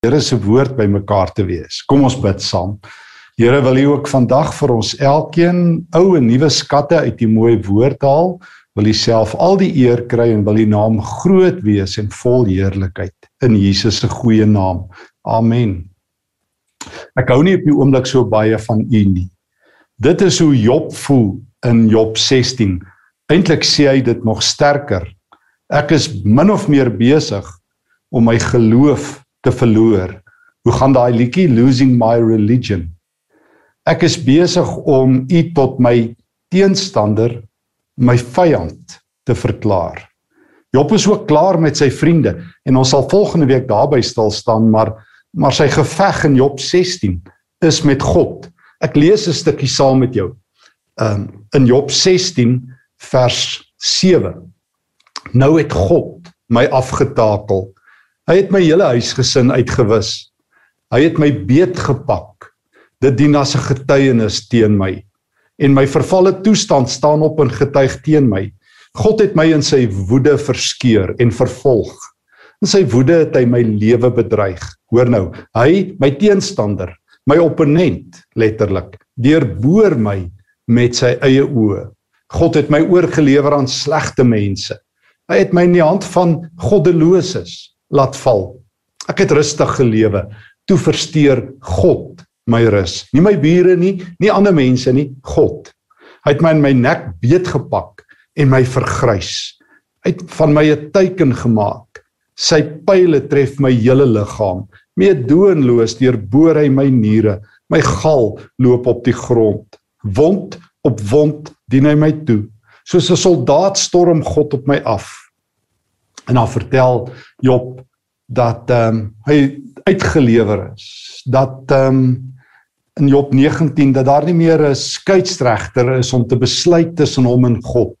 Here se woord bymekaar te wees. Kom ons bid saam. Here wil U ook vandag vir ons elkeen ou en nuwe skatte uit die mooi woord haal. Wil U self al die eer kry en wil U naam groot wees en vol heerlikheid in Jesus se goeie naam. Amen. Ek hou nie op die oomblik so baie van U nie. Dit is hoe Job voel in Job 16. Eintlik sê hy dit nog sterker. Ek is min of meer besig om my geloof te verloor. Hoe gaan daai liedjie Losing My Religion? Ek is besig om u tot my teenstander, my vyand te verklaar. Job is ook klaar met sy vriende en ons sal volgende week daarby stil staan, maar maar sy geveg in Job 16 is met God. Ek lees 'n stukkie saam met jou. Um in Job 16 vers 7. Nou het God my afgetakel. Hy het my hele huisgesin uitgewis. Hy het my beet gepak dit dien as 'n getuienis teen my en my vervalle toestand staan op en getuig teen my. God het my in sy woede verskeur en vervolg. In sy woede het hy my lewe bedreig. Hoor nou, hy, my teenstander, my opponent letterlik, deurboor my met sy eie oë. God het my oorgelewer aan slegte mense. Hy het my in die hand van goddeloses laat val. Ek het rustig gelewe. Toe versteur God my rus. Nie my bure nie, nie ander mense nie, God. Hy het my in my nek beet gepak en my vergrys. Hy het van my 'n teken gemaak. Sy pile tref my hele liggaam. Meedoenloos deurboor hy my niere. My gal loop op die grond. Wond op wond dien hy my toe. Soos 'n soldaat storm God op my af. En dan vertel Job dat ehm um, hy uitgelewer is. Dat ehm um, in Job 19 dat daar nie meer 'n skeieregter is om te besluit tussen hom en God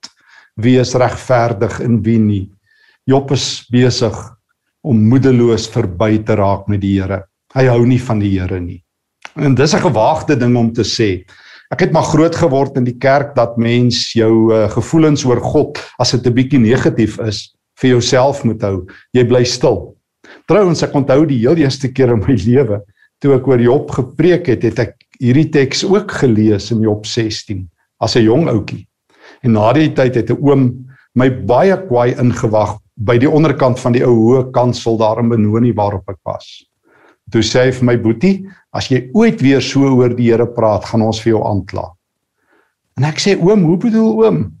wie is regverdig en wie nie. Job is besig om moedeloos verby te raak met die Here. Hy hou nie van die Here nie. En dis 'n gewaagde ding om te sê. Ek het maar groot geword in die kerk dat mens jou uh, gevoelens oor God as dit 'n bietjie negatief is vir jouself moet hou. Jy bly stil. Trouwens ek onthou die heel eerste keer in my lewe toe ek oor Job gepreek het, het ek hierdie teks ook gelees in Job 16 as 'n jong ouetjie. En na die tyd het 'n oom my baie kwaai ingewag by die onderkant van die ou hoë kansel daar in Benoni waarop ek was. Toe sê hy vir my boetie, as jy ooit weer so oor die Here praat, gaan ons vir jou aankla. En ek sê oom, hoe bedoel oom?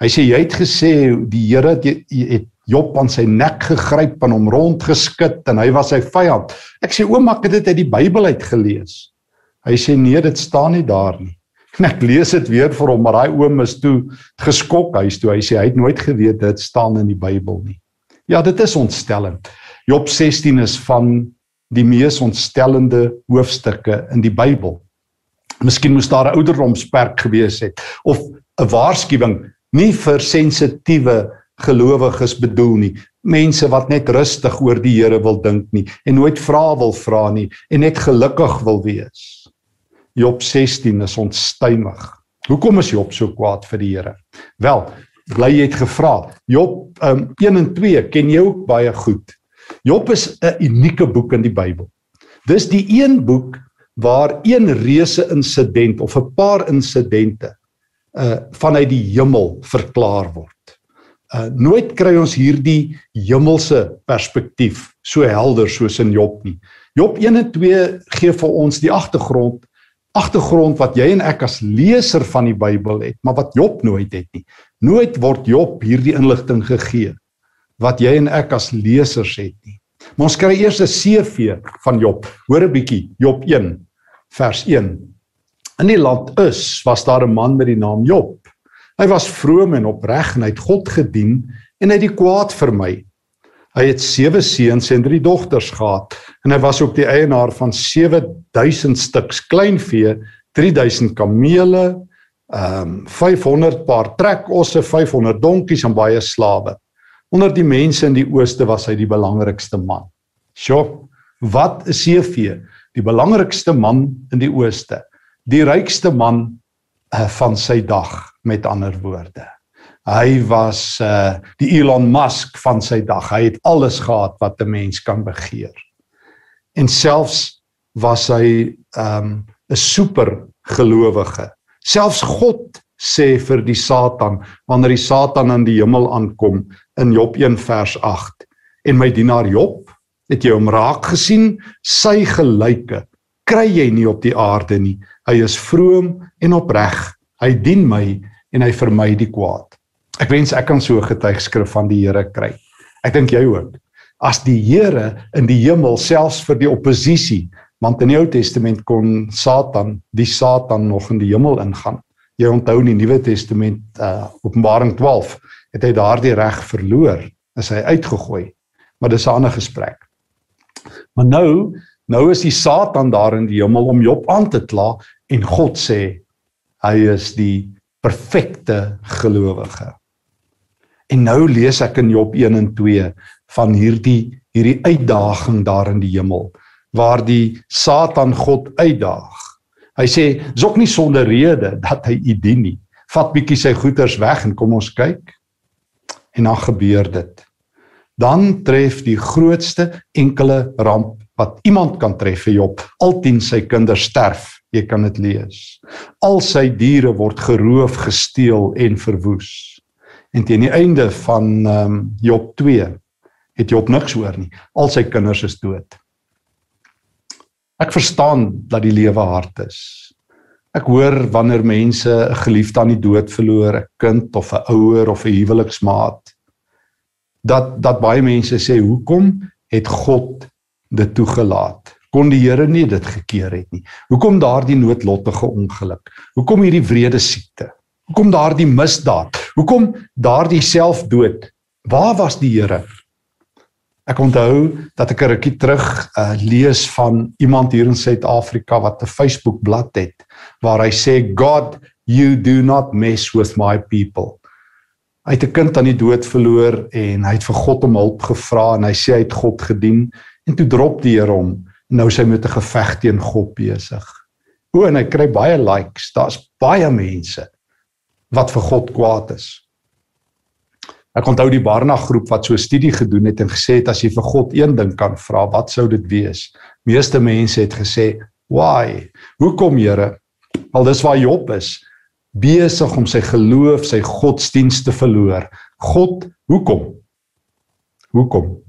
Hy sê jy het gesê die Here het Job aan sy nek gegryp en hom rondgeskit en hy was sy vyand. Ek sê oom, ek het dit uit die Bybel uit gelees. Hy sê nee, dit staan nie daar nie. En ek lees dit weer vir hom, maar daai oom is toe geskok huis toe. Hy sê hy het nooit geweet dit staan in die Bybel nie. Ja, dit is ontstellend. Job 16 is van die mees ontstellende hoofstukke in die Bybel. Miskien moes daar 'n ouderdomsperk gewees het of 'n waarskuwing nie vir sensitiewe gelowiges bedoel nie. Mense wat net rustig oor die Here wil dink nie en nooit vra wil vra nie en net gelukkig wil wees. Job 16 is onstuimig. Hoekom is Job so kwaad vir die Here? Wel, bly jy het gevra. Job um, 1 en 2 ken jy ook baie goed. Job is 'n unieke boek in die Bybel. Dis die een boek waar een reuse insident of 'n paar insidente uh vanuit die hemel verklaar word. Uh nooit kry ons hierdie hemelse perspektief so helder soos in Job nie. Job 1 en 2 gee vir ons die agtergrond, agtergrond wat jy en ek as leser van die Bybel het, maar wat Job nooit het nie. Nooit word Job hierdie inligting gegee wat jy en ek as lesers het nie. Maar ons kry eers 'n CV van Job. Hoor 'n bietjie, Job 1 vers 1. In die land is was daar 'n man met die naam Job. Hy was vroom en opreg en hy het God gedien en hy het die kwaad vermy. Hy het 7 seuns en 3 dogters gehad en hy was ook die eienaar van 7000 stuks kleinvee, 3000 kamele, ehm um, 500 paar trekosse, 500 donkies en baie slawe. Onder die mense in die ooste was hy die belangrikste man. Sjoe, wat 'n CV, die belangrikste man in die ooste, die rykste man uh, van sy dag met ander woorde. Hy was uh die Elon Musk van sy dag. Hy het alles gehad wat 'n mens kan begeer. en selfs was hy um 'n super gelowige. Selfs God sê vir die Satan wanneer die Satan in die hemel aankom in Job 1 vers 8 en my dienaar Job het jy hom raak gesien sy gelyke kry jy nie op die aarde nie hy is vroom en opreg. Hy dien my en hy vermy die kwaad. Ek wens ek kan so 'n getuigskrif van die Here kry. Ek dink jy ook. As die Here in die hemel selfs vir die oppositie want in die Ou Testament kon Satan die Satan nog in die hemel ingaan. Jy onthou in die Nuwe Testament uh Openbaring 12 het hy daardie reg verloor is hy uitgegooi. Maar dis 'n ander gesprek. Maar nou nou is die Satan daar in die hemel om Job aan te kla en God sê hy is die perfekte gelowige en nou lees ek in Job 1 en 2 van hierdie hierdie uitdaging daar in die hemel waar die Satan God uitdaag Hy sê dis ook nie sonder rede dat hy u dien nie. Vat bietjie sy goeders weg en kom ons kyk. En dan gebeur dit. Dan tref die grootste enkele ramp wat iemand kan tref vir Job. Altien sy kinders sterf. Jy kan dit lees. Al sy diere word geroof, gesteel en verwoes. En teen die einde van ehm um, Job 2 het Job niks hoor nie. Al sy kinders is dood. Ek verstaan dat die lewe hard is. Ek hoor wanneer mense 'n geliefde aan die dood verloor, 'n kind of 'n ouer of 'n huweliksmaat, dat dat baie mense sê, "Hoekom het God dit toegelaat? Kon die Here nie dit gekeer het nie? Hoekom daardie noodlottige ongeluk? Hoekom hierdie wrede siekte? Hoekom daardie misdaad? Hoekom daardie selfdood? Waar was die Here?" Ek onthou dat ek 'n rukkie terug uh, lees van iemand hier in Suid-Afrika wat 'n Facebook bladsy het waar hy sê God you do not mess with my people. Hy het 'n kind aan die dood verloor en hy het vir God om hulp gevra en hy sê hy het God gedien en toe drop die Here hom. Nou sy met 'n geveg teen God besig. O en hy kry baie likes. Daar's baie mense wat vir God kwaad is. Ek onthou die Barna groep wat so 'n studie gedoen het en gesê het as jy vir God een ding kan vra, wat sou dit wees? Meeste mense het gesê, "Why? Hoekom, Here?" Al dis waar Job is, besig om sy geloof, sy godsdienst te verloor. God, hoekom? Hoekom?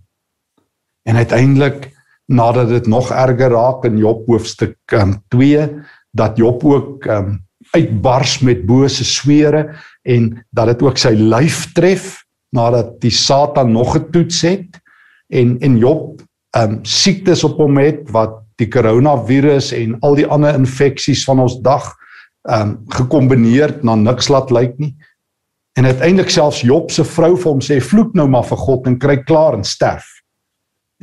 En uiteindelik nadat dit nog erger raak in Job hoofstuk um, 2 dat Job ook um, uitbars met bose swere en dat dit ook sy lyf tref nadat die Satan nog getoets het en en Job ehm um, siektes op hom het wat die koronavirus en al die ander infeksies van ons dag ehm um, gekombineer na niks laat lyk nie. En uiteindelik selfs Job se vrou vir hom sê vloek nou maar vir God en kry klaar en sterf.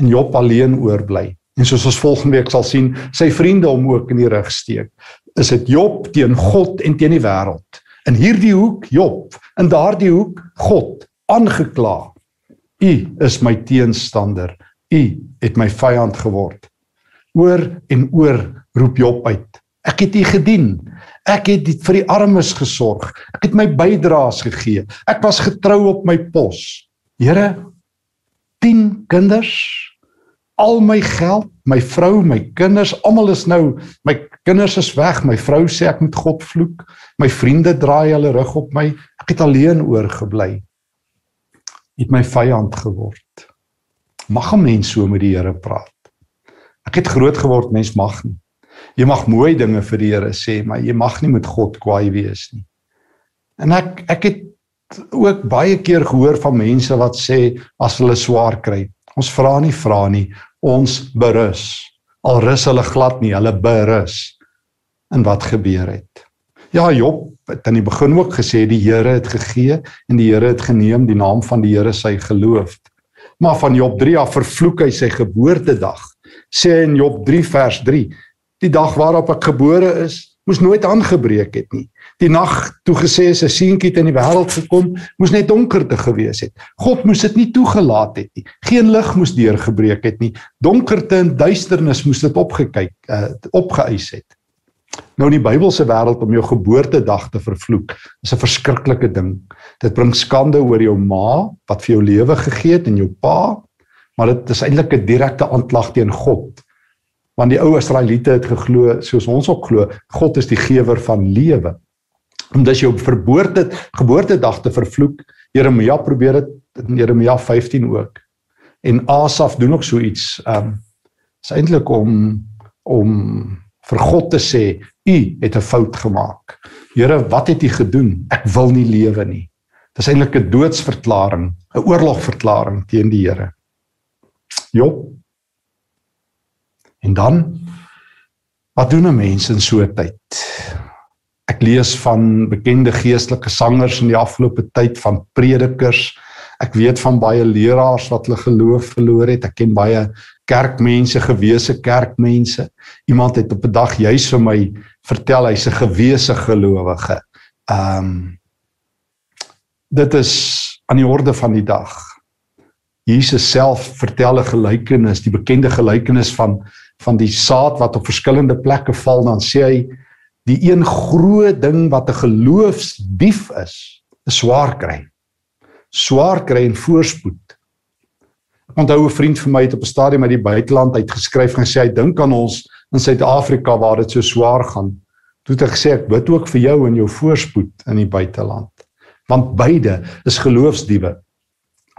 En Job alleen oorbly. En soos ons volgende week sal sien, sy vriende hom ook in die rug steek. Is dit Job teen God en teen die wêreld? In hierdie hoek Job, in daardie hoek God aangekla. U is my teenstander. U het my vyand geword. Oor en oor roep Job uit. Ek het u gedien. Ek het vir die armes gesorg. Ek het my bydraes gegee. Ek was getrou op my pos. Here, 10 kinders, al my geld, my vrou, my kinders, almal is nou my kinders is weg. My vrou sê ek moet God vloek. My vriende draai hulle rug op my. Ek het alleen oorgebly het my vyand geword. Mag 'n mens so met die Here praat? Ek het groot geword, mens mag nie. Jy mag mooi dinge vir die Here sê, maar jy mag nie met God kwaai wees nie. En ek ek het ook baie keer gehoor van mense wat sê as hulle swaar kry, ons vra nie vra nie, ons berus. Al rus hulle glad nie, hulle berus in wat gebeur het. Ja, Job het aan die begin ook gesê die Here het gegee en die Here het geneem die naam van die Here sy geloof. Maar van Job 3 af vervloek hy sy geboortedag. Sê in Job 3 vers 3: Die dag waarop ek gebore is, moes nooit aangebreek het nie. Die nag toe gesê is 'n seentjie het in die wêreld gekom, moes net donkerte gewees het. God moes dit nie toegelaat het nie. Geen lig moes deurgebreek het nie. Donkerte en duisternis moes dit opgekyk, uh, opgeëis het. Nou in die Bybelse wêreld om jou geboortedag te vervloek, is 'n verskriklike ding. Dit bring skande oor jou ma wat vir jou lewe gegee het en jou pa, maar dit is eintlik 'n direkte aanklag teen God Want die ou Israeliete het geglo soos ons ook glo, God is die gewer van lewe. Omdat jy op verboorte geboortedag te vervloek, Jeremia probeer dit in Jeremia 15 ook. En Asaf doen ook so iets. Um, is eintlik om om vir God te sê, u het 'n fout gemaak. Here, wat het u gedoen? Ek wil nie lewe nie. Dis eintlik 'n doodsverklaring, 'n oorlogverklaring teen die Here. Job. En dan wat doen 'n mens in so 'n tyd? Ek lees van bekende geestelike sangers in die afgelope tyd van predikers. Ek weet van baie leraars wat hulle geloof verloor het. Ek ken baie kerkmense, gewese kerkmense. Iemand het op 'n dag juis vir my vertel hy's 'n gewese gelowige. Ehm um, dit is aan die orde van die dag. Jesus self vertel 'n gelykenis, die bekende gelykenis van van die saad wat op verskillende plekke val, dan sê hy die een groot ding wat 'n geloofsdief is, is swaar kry. Swaar kry en voorspoed. Ek onthou 'n vriend van my het op 'n stadium uit die buiteland uitgeskryf en gesê hy dink aan ons in Suid-Afrika waar dit so swaar gaan. Toe het hy gesê ek bid ook vir jou en jou voorspoed in die buiteland. Want beide is geloofsdiewe.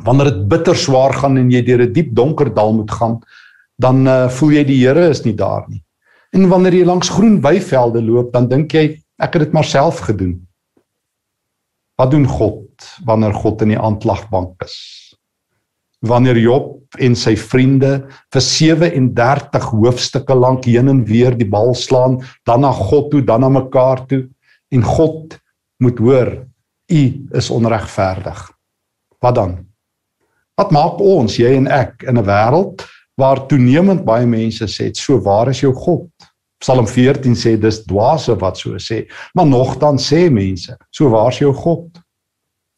Wanneer dit bitter swaar gaan en jy deur 'n die diep donker dal moet gaan, dan uh, voel jy die Here is nie daar nie. En wanneer jy langs groen weivelde loop, dan dink jy ek het dit maar self gedoen. Wat doen God wanneer God in die aanklagbank is? Wanneer Job en sy vriende vir 37 hoofstukke lank heen en weer die bal slaan, dan na God toe, dan na mekaar toe en God moet hoor, u is onregverdig. Wat dan? Wat maak ons, jy en ek in 'n wêreld waar toenemend baie mense sê, "So waar is jou God?" Psalm 14 sê dis dwaase wat so sê, maar nogtans sê mense, "So waar is jou God?"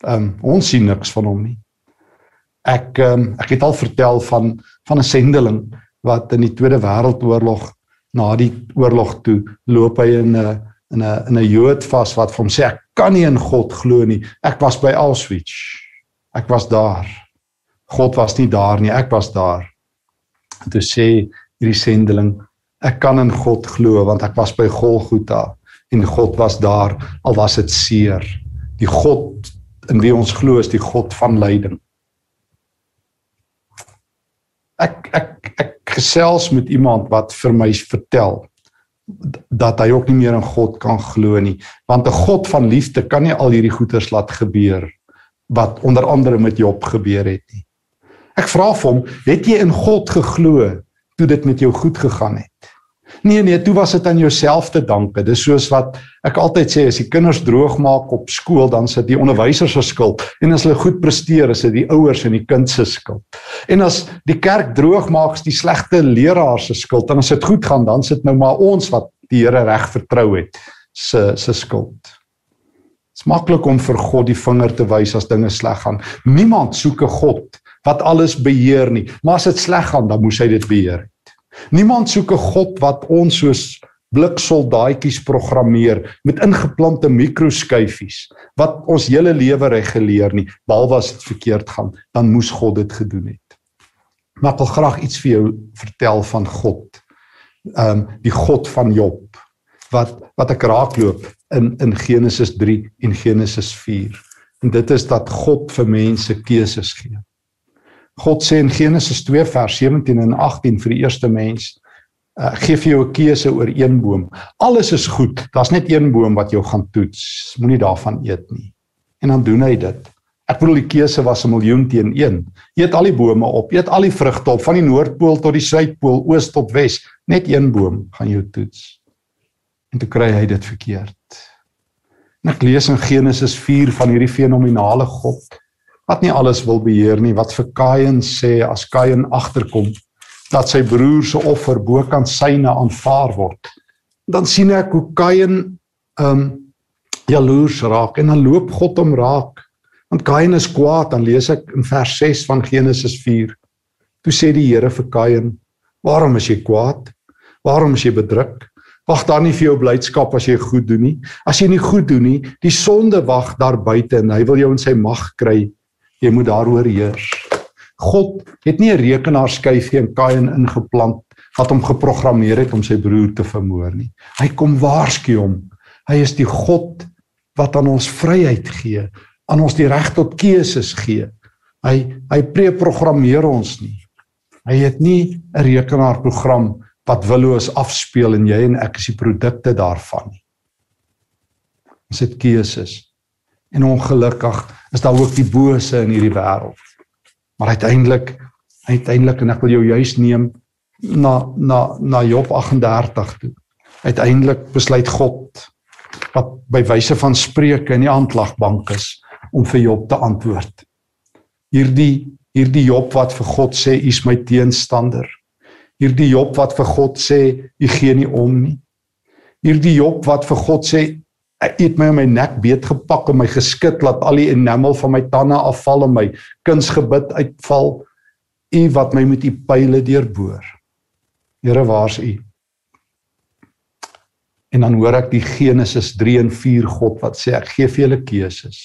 Ehm um, ons sien niks van hom nie. Ek ehm um, ek het al vertel van van 'n sendeling wat in die Tweede Wêreldoorlog na die oorlog toe loop hy in 'n in 'n in 'n Jood vas wat vir hom sê ek kan nie in God glo nie. Ek was by Auschwitz. Ek was daar. God was nie daar nie, ek was daar. Toe sê hierdie sendeling, ek kan in God glo want ek was by Golgotha en God was daar al was dit seer. Die God in wie ons glo is die God van lyding. Ek ek ek gesels met iemand wat vir my vertel dat hy ook nie meer in God kan glo nie want 'n God van liefde kan nie al hierdie goeters laat gebeur wat onder andere met Job gebeur het nie. Ek vra vir hom, het jy in God geglo toe dit met jou goed gegaan het? Nee nee, toe was dit aan jouself te danke. Dis soos wat ek altyd sê, as die kinders droog maak op skool, dan sit die onderwysers se skuld en as hulle goed presteer, is dit die ouers en die kind se skuld. En as die kerk droog maak, is die slegte leraars se skuld. En as dit goed gaan, dan sit nou maar ons wat die Here reg vertrou het se se skuld. Dit's maklik om vir God die vinger te wys as dinge sleg gaan. Niemand soek 'n God wat alles beheer nie. Maar as dit sleg gaan, dan moes hy dit beheer het. Niemand soek 'n God wat ons soos bliksoldaatjies programmeer met ingeplante mikroskyfies wat ons hele lewe reguleer nie, behalwe as dit verkeerd gaan, dan moes God dit gedoen het. Maar ek wil graag iets vir jou vertel van God. Ehm um, die God van Job wat wat ek raakloop in in Genesis 3 en Genesis 4. En dit is dat God vir mense keuses gee. God sê in Genesis 2 vers 17 en 18 vir die eerste mens, uh, gee vir jou 'n keuse oor een boom. Alles is goed. Daar's net een boom wat jou gaan toets. Moenie daarvan eet nie. En dan doen hy dit. Ek bedoel die keuse was 'n miljoen teen 1. Eet al die bome op, eet al die vrugte op van die noordpool tot die suidpool, oos tot wes. Net een boom gaan jou toets. En toe kry hy dit verkeerd. En ek lees in Genesis 4 van hierdie fenominale God wat nie alles wil beheer nie wat vir Kain sê as Kain agterkom dat sy broer se offer bokant syne aanvaar word dan sien ek hoe Kain um jaloers raak en dan loop God hom raak. Want Kain is kwaad dan lees ek in vers 6 van Genesis 4 toe sê die Here vir Kain waarom is jy kwaad? Waarom is jy bedruk? Wag daar nie vir jou blydskap as jy goed doen nie. As jy nie goed doen nie die sonde wag daar buite en hy wil jou in sy mag kry Jy moet daaroor heers. God het nie 'n rekenaarskyfie in Kain ingeplant wat hom geprogrammeer het om sy broer te vermoor nie. Hy kom waarsku hom. Hy is die God wat aan ons vryheid gee, aan ons die reg tot keuses gee. Hy hy preprogrammeer ons nie. Hy het nie 'n rekenaarprogram wat willoos afspeel en jy en ek is die produkte daarvan. Ons het keuses. En ongelukkig is daar ook die bose in hierdie wêreld. Maar uiteindelik uiteindelik en ek wil jou juis neem na na na Job 38 toe. Uiteindelik besluit God wat by wyse van spreuke in die aanklagbank is om vir Job te antwoord. Hierdie hierdie Job wat vir God sê u is my teenstander. Hierdie Job wat vir God sê u gee nie om nie. Hierdie Job wat vir God sê Hy het my in my nek beet gepak en my geskit laat al die enamel van my tande afval en my kunsgebit uitval. U wat my met u pile deurboor. Here, waar's u? En dan hoor ek die Genesis 3 en 4 God wat sê ek gee vir julle keuses.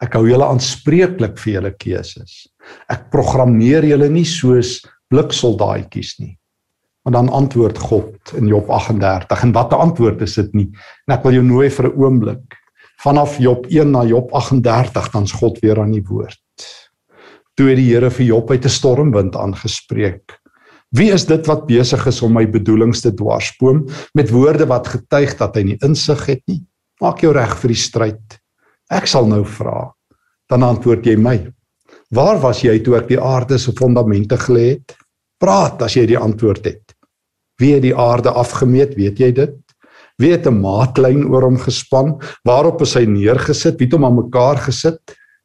Ek hou julle aanspreeklik vir julle keuses. Ek programmeer julle nie soos bliksoldaatjies nie. Maar dan antwoord God in Job 38 en watter antwoord is dit nie? En ek wil jou nooi vir 'n oomblik vanaf Job 1 na Job 38 dan's God weer aan die woord. Toe het die Here vir Job uit 'n stormwind aangespreek. Wie is dit wat besig is om my bedoelings te dwarsboom met woorde wat getuig dat hy nie insig het nie? Maak jou reg vir die stryd. Ek sal nou vra. Dan antwoord jy my. Waar was jy toe ek die aarde se fondamente gelê het? Praat as jy die antwoord het. Wie het die aarde afgemeet, weet jy dit? Wie het 'n maatlyn oor hom gespan? Waarop is hy neergesit? Wie het hom aan mekaar gesit?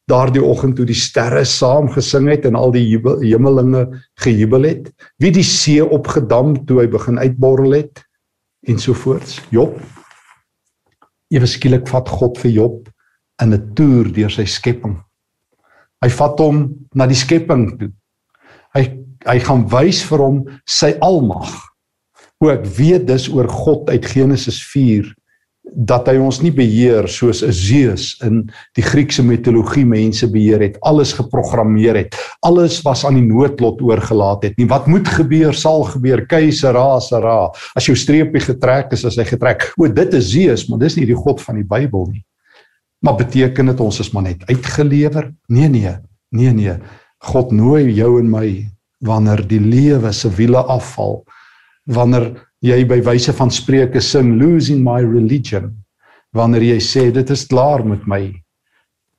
Daardie oggend toe die sterre saam gesing het en al die hemelinge gejubel het? Wie die see opgedam toe hy begin uitborrel het? Ensovoorts. Job. Ewe skielik vat God vir Job in 'n toer deur sy skepping. Hy vat hom na die skepping toe. Hy hy gaan wys vir hom sy almag ook weet dus oor God uit Genesis 4 dat hy ons nie beheer soos 'n Zeus in die Griekse mitologie mense beheer het, alles geprogrammeer het, alles was aan die noodlot oorgelaat het. Nie wat moet gebeur sal gebeur, keisera sera. As jou streepie getrek is, as hy getrek. O, dit is Zeus, maar dis nie die God van die Bybel nie. Maar beteken dit ons is maar net uitgelewer? Nee nee. Nee nee. God nooi jou en my wanneer die lewe se wiele afval wanneer jy by wyse van spreuke sing losing my religion wanneer jy sê dit is klaar met my.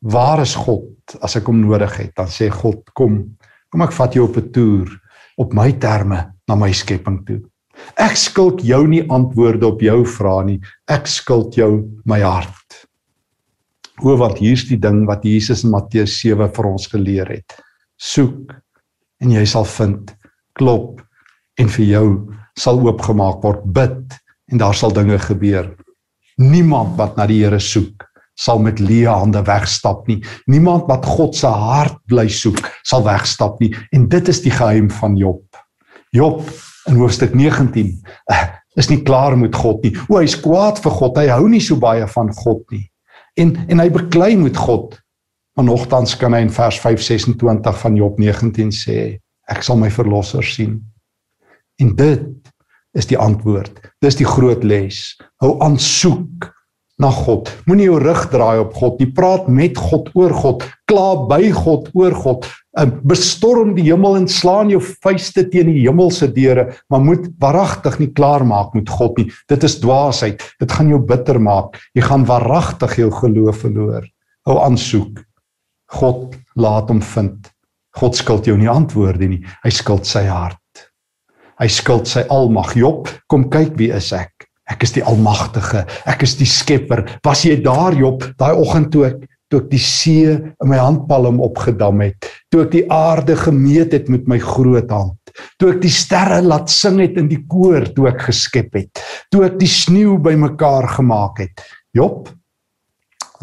Waar is God as ek hom nodig het? Dan sê God kom kom ek vat jou op 'n toer op my terme na my skepping toe. Ek skuld jou nie antwoorde op jou vrae nie. Ek skuld jou my hart. O wat hier's die ding wat Jesus in Matteus 7 vir ons geleer het. Soek en jy sal vind. Klop en vir jou sal oopgemaak word. Bid en daar sal dinge gebeur. Niemand wat na die Here soek sal met leë hande wegstap nie. Niemand wat God se hart bly soek sal wegstap nie. En dit is die geheim van Job. Job in hoofstuk 19 eh, is nie klaar met God nie. O, hy's kwaad vir God. Hy hou nie so baie van God nie. En en hy beklei met God. Maar nogtans kan hy in vers 5:26 van Job 19 sê, ek sal my verlosser sien. En dit is die antwoord. Dis die groot les. Hou aan soek na God. Moenie jou rug draai op God nie. Praat met God oor God. Kla by God oor God. En bestorm die hemel en slaan jou vuiste teen die hemelse deure, maar moet waaragtig nie klaar maak met God nie. Dit is dwaasheid. Dit gaan jou bitter maak. Jy gaan waaragtig jou geloof verloor. Hou aan soek. God laat hom vind. God skuld jou nie antwoorde nie. Hy skuld sy hart. Hy skuld sy almag. Job, kom kyk wie is ek? Ek is die almagtige. Ek is die skepper. Was jy daar Job daai oggend toe ek toe ek die see in my handpalm opgedam het, toe ek die aarde gemeet het met my groot hand, toe ek die sterre laat sing het in die koor toe ek geskep het, toe ek die sneeu bymekaar gemaak het. Job,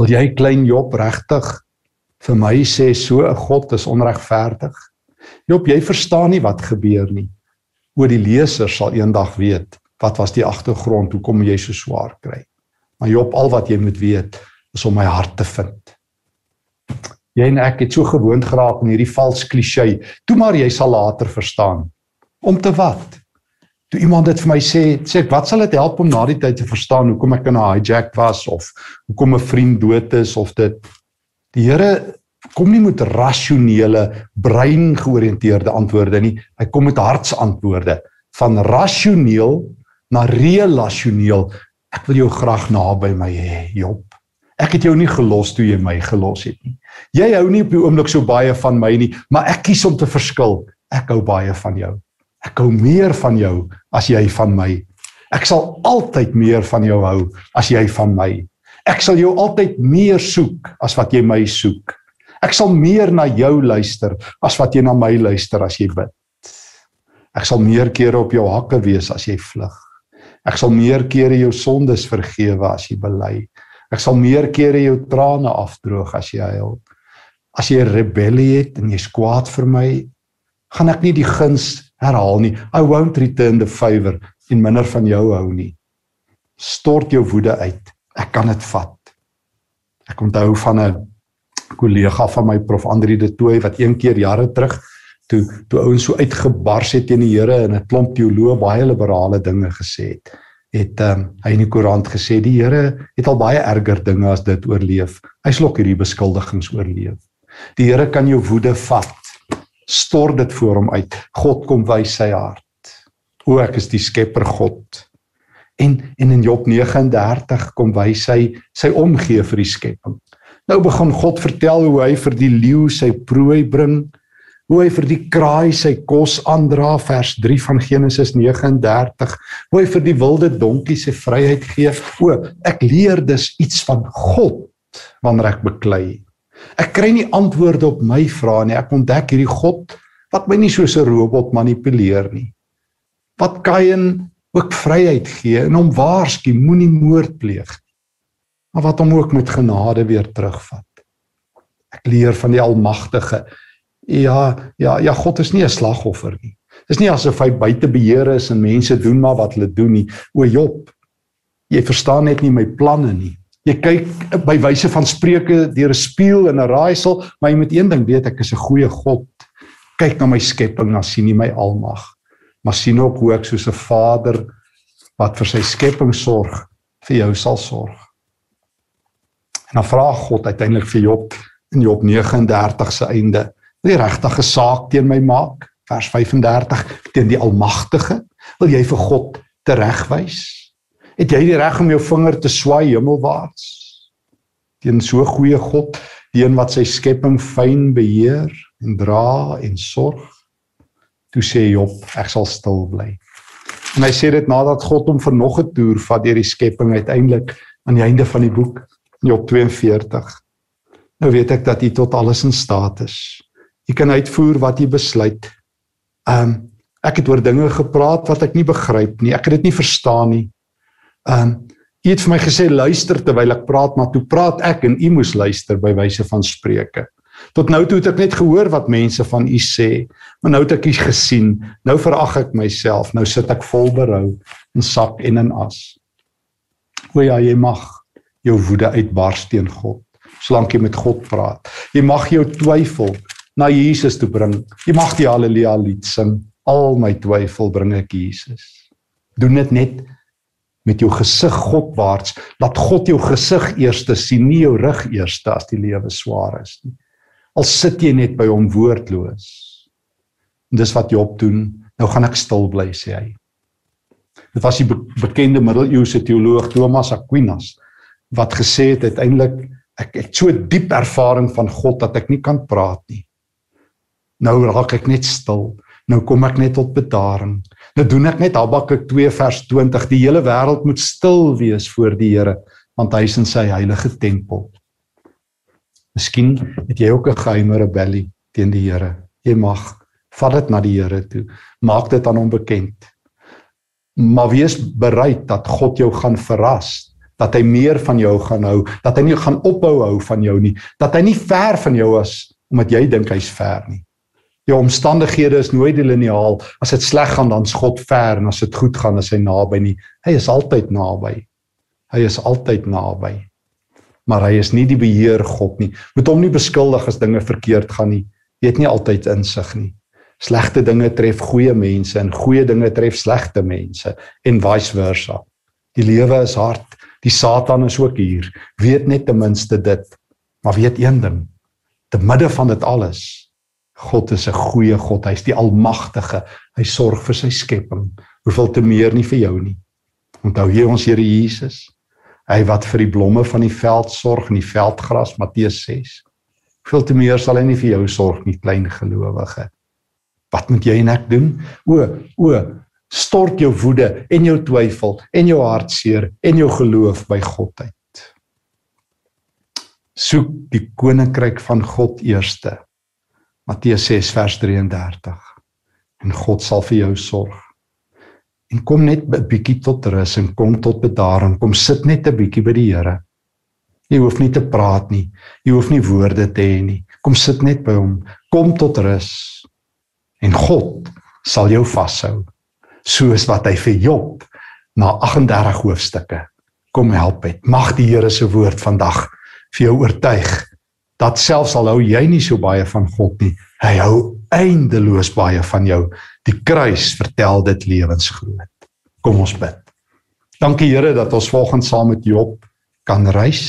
wil jy klein Job regtig vir my sê so 'n God is onregverdig? Job, jy verstaan nie wat gebeur nie oor die leser sal eendag weet wat was die agtergrond hoekom jy so swaar kry. Maar Job al wat jy moet weet is om my hart te vind. Jy en ek het so gewoond geraak aan hierdie vals klise. Toe maar jy sal later verstaan. Om te wat? Toe iemand dit vir my sê, sê ek, wat sal dit help om na die tyd te verstaan hoekom ek in 'n hijack was of hoekom 'n vriend dood is of dit die Here kom nie met rasionele brein georiënteerde antwoorde nie. Hy kom met hartsantwoorde van rasioneel na relasioneel. Ek wil jou graag naby my hê, Job. Ek het jou nie gelos toe jy my gelos het nie. Jy hou nie op die oomblik so baie van my nie, maar ek kies om te verskil. Ek hou baie van jou. Ek hou meer van jou as jy van my. Ek sal altyd meer van jou hou as jy van my. Ek sal jou altyd meer soek as wat jy my soek. Ek sal meer na jou luister as wat jy na my luister as jy bid. Ek sal meer kere op jou hakke wees as jy vlug. Ek sal meer kere jou sondes vergewe as jy bely. Ek sal meer kere jou trane afdroog as jy huil. As jy rebellie het en jy's kwaad vir my, gaan ek nie die guns herhaal nie. I won't return the favor en minder van jou hou nie. Stort jou woede uit. Ek kan dit vat. Ek onthou van 'n kollega van my prof Andri de Tooy wat een keer jare terug toe toe ouens so uitgebars het teen die Here en 'n klomp teoloë baie liberale dinge gesê het het um, hy in die koerant gesê die Here het al baie erger dinge as dit oorleef. Hy slok hierdie beskuldigings oorleef. Die Here kan jou woede vat stort dit voor hom uit. God kom wys sy hart. O ek is die skepper God. En en in Job 39 kom wys hy sy omgee vir die skepping. Nou begin God vertel hoe hy vir die leeu sy prooi bring, hoe hy vir die kraai sy kos aandra vers 3 van Genesis 39, hoe hy vir die wilde donkie sy vryheid gee. O, ek leer dus iets van God wanneer ek beklei. Ek kry nie antwoorde op my vrae nie. Ek ontdek hierdie God wat my nie soos 'n robot manipuleer nie. Wat Kain ook vryheid gee en hom waarsku moenie moord pleeg nie. Maar wat hom ook met genade weer terugvat. Ek leer van die Almagtige. Ja, ja, ja God is nie 'n slagoffer nie. Dis nie asof hy buite beheer is en mense doen maar wat hulle doen nie. O Job, jy verstaan net nie my planne nie. Jy kyk by wyse van spreuke deur 'n spieël en 'n raaisel, maar jy moet een ding weet, ek is 'n goeie God. Kyk na my skepping, dan sien jy my almag. Maar sien ook hoe ek soos 'n vader wat vir sy skepping sorg, vir jou sal sorg. En dan vra God uiteindelik vir Job in Job 39 se einde, wil jy regtig 'n saak teen my maak? Vers 35 teen die Almagtige, wil jy vir God teregwys? Het jy die reg om jou vinger te swaai hemelwaarts teen so goeie God, die een wat sy skepping fyn beheer en dra en sorg? Toe sê Job, ek sal stil bly. En hy sê dit nadat God hom vir nog 'n toer vat deur die skepping uiteindelik aan die einde van die boek Job 42. Nou weet ek dat U tot alles in staat is. U kan uitvoer wat U besluit. Um ek het oor dinge gepraat wat ek nie begryp nie. Ek het dit nie verstaan nie. Ehm um, u het vir my gesê luister terwyl ek praat, maar toe praat ek en u moes luister by wyse van spreuke. Tot nou toe het ek net gehoor wat mense van u sê, maar nou het ek u gesien. Nou verag ek myself. Nou sit ek vol berou in sak en in as. O ja, jy mag jou woede uitbars teen God, solank jy met God praat. Jy mag jou twyfel na Jesus toe bring. Jy mag die haleluja lied sing. Al my twyfel bring ek Jesus. Doen dit net met jou gesig Godwaarts, laat God jou gesig eerste sien, nie jou rug eerste as die lewe swaar is nie. Al sit jy net by hom woordloos. En dis wat Job doen. Nou gaan ek stil bly sê hy. Dit was die be bekende middeleeuse teoloog Thomas Aquinas wat gesê het uiteindelik ek het so diep ervaring van God dat ek nie kan praat nie. Nou raak ek net stil. Nou kom ek net tot bedaring. Nou doen ek net Habakuk 2 vers 20. Die hele wêreld moet stil wees voor die Here, want hy is in sy heilige tempel. Miskien het jy ook 'n geheime rebellie teen die Here. Jy mag vat dit na die Here toe. Maak dit aan hom bekend. Maar wees bereid dat God jou gaan verras, dat hy meer van jou gaan hou, dat hy nie gaan ophou hou van jou nie, dat hy nie ver van jou is omdat jy dink hy's ver nie. Jou omstandighede is nooit lineaal. As dit sleg gaan, dan's God ver en as dit goed gaan, is hy naby nie. Hy is altyd naby. Hy is altyd naby. Maar hy is nie die beheer God nie. Moet hom nie beskuldig as dinge verkeerd gaan nie. Jy het nie altyd insig nie. Slegte dinge tref goeie mense en goeie dinge tref slegte mense en vice versa. Die lewe is hard. Die Satan is ook hier. Weet net ten minste dit. Maar weet een ding. Te midde van dit alles, God is 'n goeie God. Hy's die almagtige. Hy sorg vir sy skepping. Hoeveel te meer nie vir jou nie. Onthou jy ons Here Jesus? Hy wat vir die blomme van die veld sorg en die veldgras Matteus 6. Veel te meer sal hy nie vir jou sorg nie, klein gelowige. Wat moet jy en ek doen? O, o, stort jou woede en jou twyfel en jou hartseer en jou geloof by God uit. Soek die koninkryk van God eerste. Matteus 6 vers 33. En God sal vir jou sorg en kom net 'n bietjie tot rus en kom tot bedaring. Kom sit net 'n bietjie by die Here. Jy hoef nie te praat nie. Jy hoef nie woorde te hê nie. Kom sit net by hom. Kom tot rus. En God sal jou vashou soos wat hy vir Job na 38 hoofstukke kom help het. Mag die Here se woord vandag vir jou oortuig dat selfs al hou jy nie so baie van God nie, hy hou eindeloos baie van jou. Die kruis vertel dit lewensgroot. Kom ons bid. Dankie Here dat ons volgens saam met Job kan reis.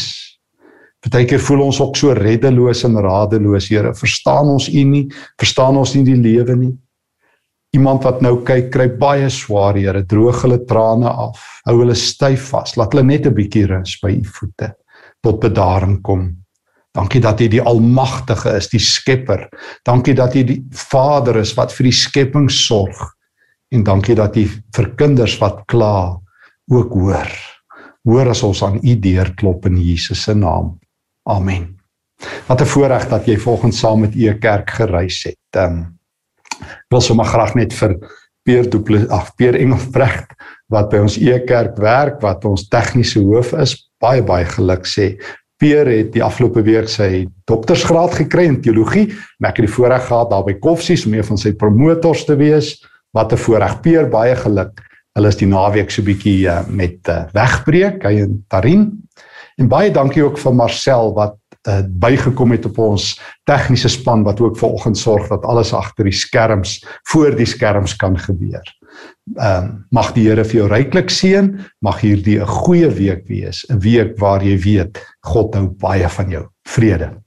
Partykeer voel ons ook so reddeloos en radeloos, Here. Verstaan ons U nie? Verstaan ons nie die lewe nie? Iemand wat nou kyk, kry baie swaar, Here. Droog hulle trane af. Hou hulle styf vas. Laat hulle net 'n bietjie rus by U voete tot bedaring kom. Dankie dat U die Almagtige is, die Skepper. Dankie dat U die Vader is wat vir die skepping sorg. En dankie dat U vir kinders wat kla ook hoor. Hoor as ons aan U deur klop in Jesus se naam. Amen. Wat 'n voorreg dat jy volgens saam met U kerk gereis het. Um, wil sommer graag net vir Peer Duple ag Peer Engelbrecht wat by ons E kerk werk wat ons tegniese hoof is baie baie geluk sê Peer het die afgelope week sy doktorsgraad gekry in teologie. Ek het die voorreg gehad daar by Koffsies om een van sy promotors te wees. Wat 'n voorreg Peer, baie geluk. Hulle is die naweek so bietjie uh, met uh, wegbreek hy en Tarin. En baie dankie ook vir Marcel wat uh, bygekom het op ons tegniese span wat ook vanoggend sorg dat alles agter die skerms voor die skerms kan gebeur. Ehm um, mag die Here vir jou ryklik seën, mag hierdie 'n goeie week wees, 'n week waar jy weet God hou baie van jou. Vrede.